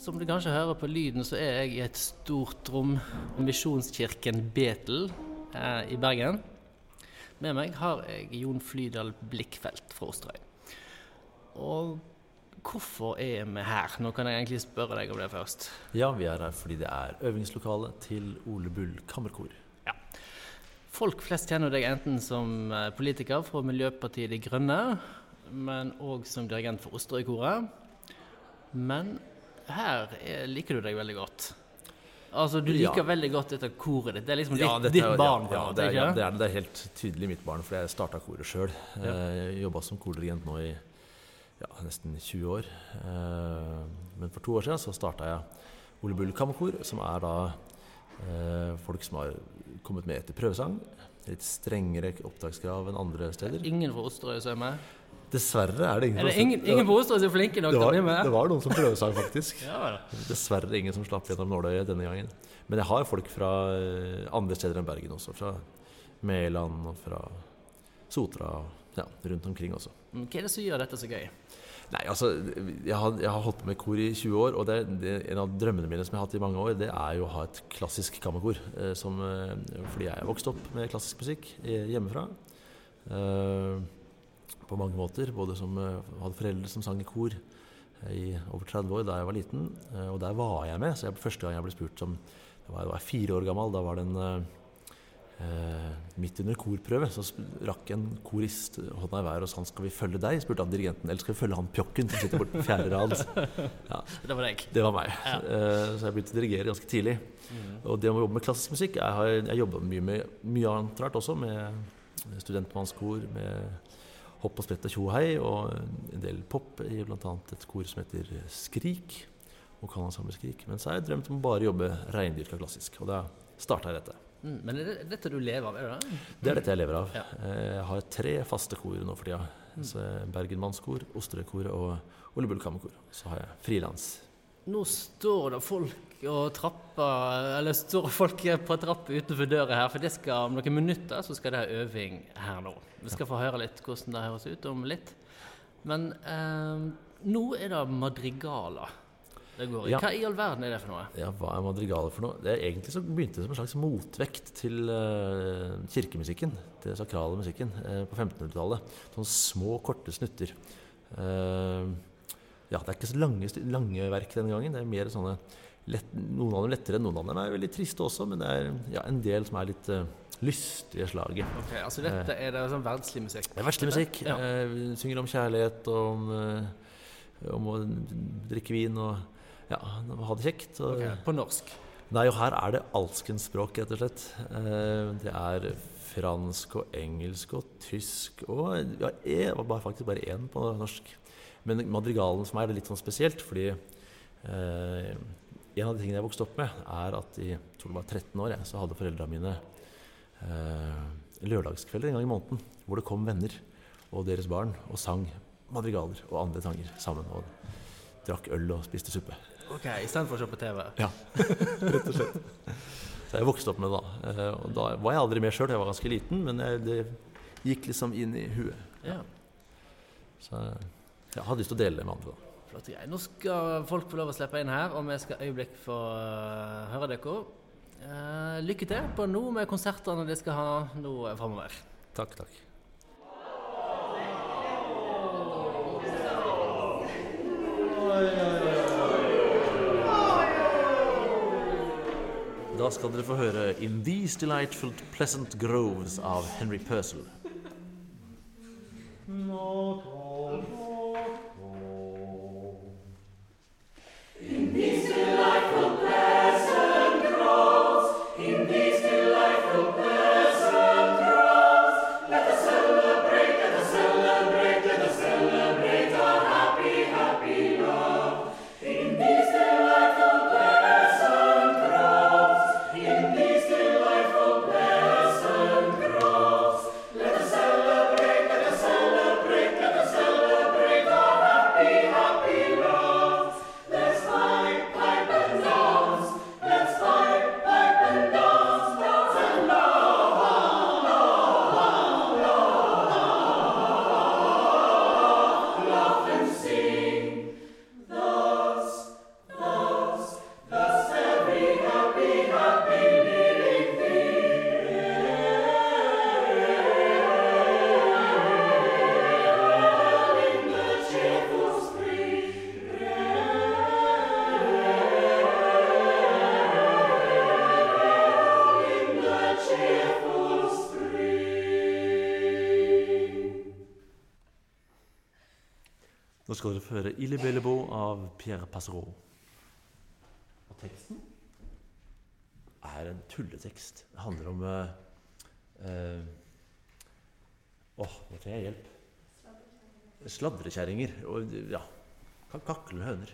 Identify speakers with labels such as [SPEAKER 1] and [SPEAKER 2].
[SPEAKER 1] Som du kanskje hører på lyden, så er jeg i et stort rom, Misjonskirken Betel eh, i Bergen. Med meg har jeg Jon Flydal Blikkfelt fra Osterøy. Og hvorfor er vi her? Nå kan jeg egentlig spørre deg om det først.
[SPEAKER 2] Ja, vi er her fordi det er øvingslokale til Ole Bull kammerkor.
[SPEAKER 1] Ja. Folk flest kjenner deg enten som eh, politiker fra Miljøpartiet De Grønne, men òg som dirigent for Osterøykoret. Men her er, liker du deg veldig godt. Altså, Du liker
[SPEAKER 2] Ja.
[SPEAKER 1] veldig godt dette koret ditt. Det er liksom ditt, ditt
[SPEAKER 2] er-
[SPEAKER 1] barn.
[SPEAKER 2] Ja,
[SPEAKER 1] Ja,
[SPEAKER 2] det, er, ja det, er, det er helt tydelig mitt barn, for jeg starta koret sjøl.
[SPEAKER 1] Ja.
[SPEAKER 2] Eh, jobba som kordirigent nå i ja, nesten 20 år. Eh, Men for to år siden så starta jeg Ole Bull kammerkor, som er da eh, folk som har kommet med etter prøvesang. Litt strengere opptakskrav enn andre steder.
[SPEAKER 1] Ingen fra Osterøy som er med?
[SPEAKER 2] Dessverre er det ingen
[SPEAKER 1] Er det ingen, ingen som er flinke nok
[SPEAKER 2] det
[SPEAKER 1] til å bli med?
[SPEAKER 2] det var noen som prøvesang, faktisk.
[SPEAKER 1] Ja.
[SPEAKER 2] Dessverre ingen som slapp gjennom nåløyet denne gangen. Men jeg har folk fra eh, andre steder enn Bergen også. Fra Mæland og fra Sotra og ja, rundt omkring også.
[SPEAKER 1] Mm, Hva er det som gjør dette så gøy?
[SPEAKER 2] Nei, altså, jeg har, jeg har holdt på med kor i 20 år, og det, det, en av drømmene mine som jeg har hatt i mange år, det er jo å ha et klassisk kammerkor. Eh, som, eh, fordi jeg er vokst opp med klassisk musikk eh, hjemmefra. Eh, på mange måter. Både som eh, hadde foreldre som sang i kor eh, i over 30 år da jeg var liten. Eh, og der var jeg med. Så jeg, første gang jeg ble spurt som Da var jeg, var fire år gammel. Da var det en eh, Midt under korprøve så rakk en korist hånda i været og sa skal vi følge deg, spurte han dirigenten. Eller skal vi følge han pjokken som sitter borte på fjerde rad? Ja,
[SPEAKER 1] Det var deg.
[SPEAKER 2] det var meg.
[SPEAKER 1] Ja.
[SPEAKER 2] Eh, så jeg begynte å dirigere ganske tidlig. Og det å jobbe med klassisk musikk Jeg har jeg jobba mye med mye annet rart også, med studentmannskor, med hopp og sprett og tjo og hei, og en del pop i bl.a. et kor som heter Skrik. Vokalensemble Skrik. Men så har jeg drømt om å bare jobbe reindyrka klassisk, og da starta jeg dette.
[SPEAKER 1] Mm, men er det dette du lever av, er det det?
[SPEAKER 2] Det er dette jeg lever av.
[SPEAKER 1] Ja.
[SPEAKER 2] Eh, Jeg har tre faste kor nå for tida. Så Bergen Mannskor, Osterøykoret og Ole Bull Kammerkor. Så har jeg frilans.
[SPEAKER 1] Nå står det folk og trapper Eller står folk på trapp utenfor døra her, for det skal om noen minutter så skal det ha øving her nå. Vi skal få høre litt hvordan det høres ut om litt. Men eh, nå er det madrigaler det går.
[SPEAKER 2] Ja.
[SPEAKER 1] Hva i all verden er det for noe?
[SPEAKER 2] Ja, hva er madrigaler for noe? Det er Egentlig så begynte det som en slags motvekt til uh, kirkemusikken. Til sakrale musikken uh, på 1500-tallet. Sånne små, korte snutter. Eh, ja, det er ikke så lange, lange verk denne gangen. Det er mer sånne lett, Noen av dem lettere, noen av dem er veldig triste også, men det er ja, en del som er litt uh, lystige slaget.
[SPEAKER 1] Ok, altså Dette er det sånn verdslig musikk?
[SPEAKER 2] Det er verdslig musikk.
[SPEAKER 1] Ja.
[SPEAKER 2] Eh, vi synger om kjærlighet, om, eh, om å drikke vin og ja, ha det kjekt. Og,
[SPEAKER 1] Ok, På norsk?
[SPEAKER 2] Nei, og her er det alskens språk, rett og slett. Eh, Det er fransk og engelsk og tysk og ja, jeg var bare, faktisk bare én på norsk. Men madrigalen for meg er det litt sånn spesielt, fordi eh, en av de tingene jeg vokste opp med, er at i tror det var 13 år jeg, så hadde foreldra mine eh, lørdagskvelder en gang i måneden hvor det kom venner og deres barn og sang madrigaler og andre sanger sammen. Og drakk øl og spiste suppe.
[SPEAKER 1] Ok, Istedenfor å se på TV?
[SPEAKER 2] Ja, rett og slett. Så jeg vokste opp med det da. Eh, Og da var jeg aldri med sjøl, jeg var ganske liten, men jeg, det gikk liksom inn i huet.
[SPEAKER 1] Ja.
[SPEAKER 2] Så jeg hadde lyst til å dele det med andre. da.
[SPEAKER 1] Greier. Nå skal folk få lov å slippe inn her, og vi skal øyeblikk få øh, høre dere. Eh, lykke til på nå med konsertene de skal ha nå framover.
[SPEAKER 2] Takk, takk. Da skal dere få høre 'In These Delightful Pleasant Groves' av Henry Purcell. Nå skal dere få høre 'Ille Bellebo' av Pierre Passereau. Og teksten er en tulletekst. Det handler om Åh, eh, Åh, nå trenger jeg hjelp. Sladrekjerringer og ja, kan kakle høner.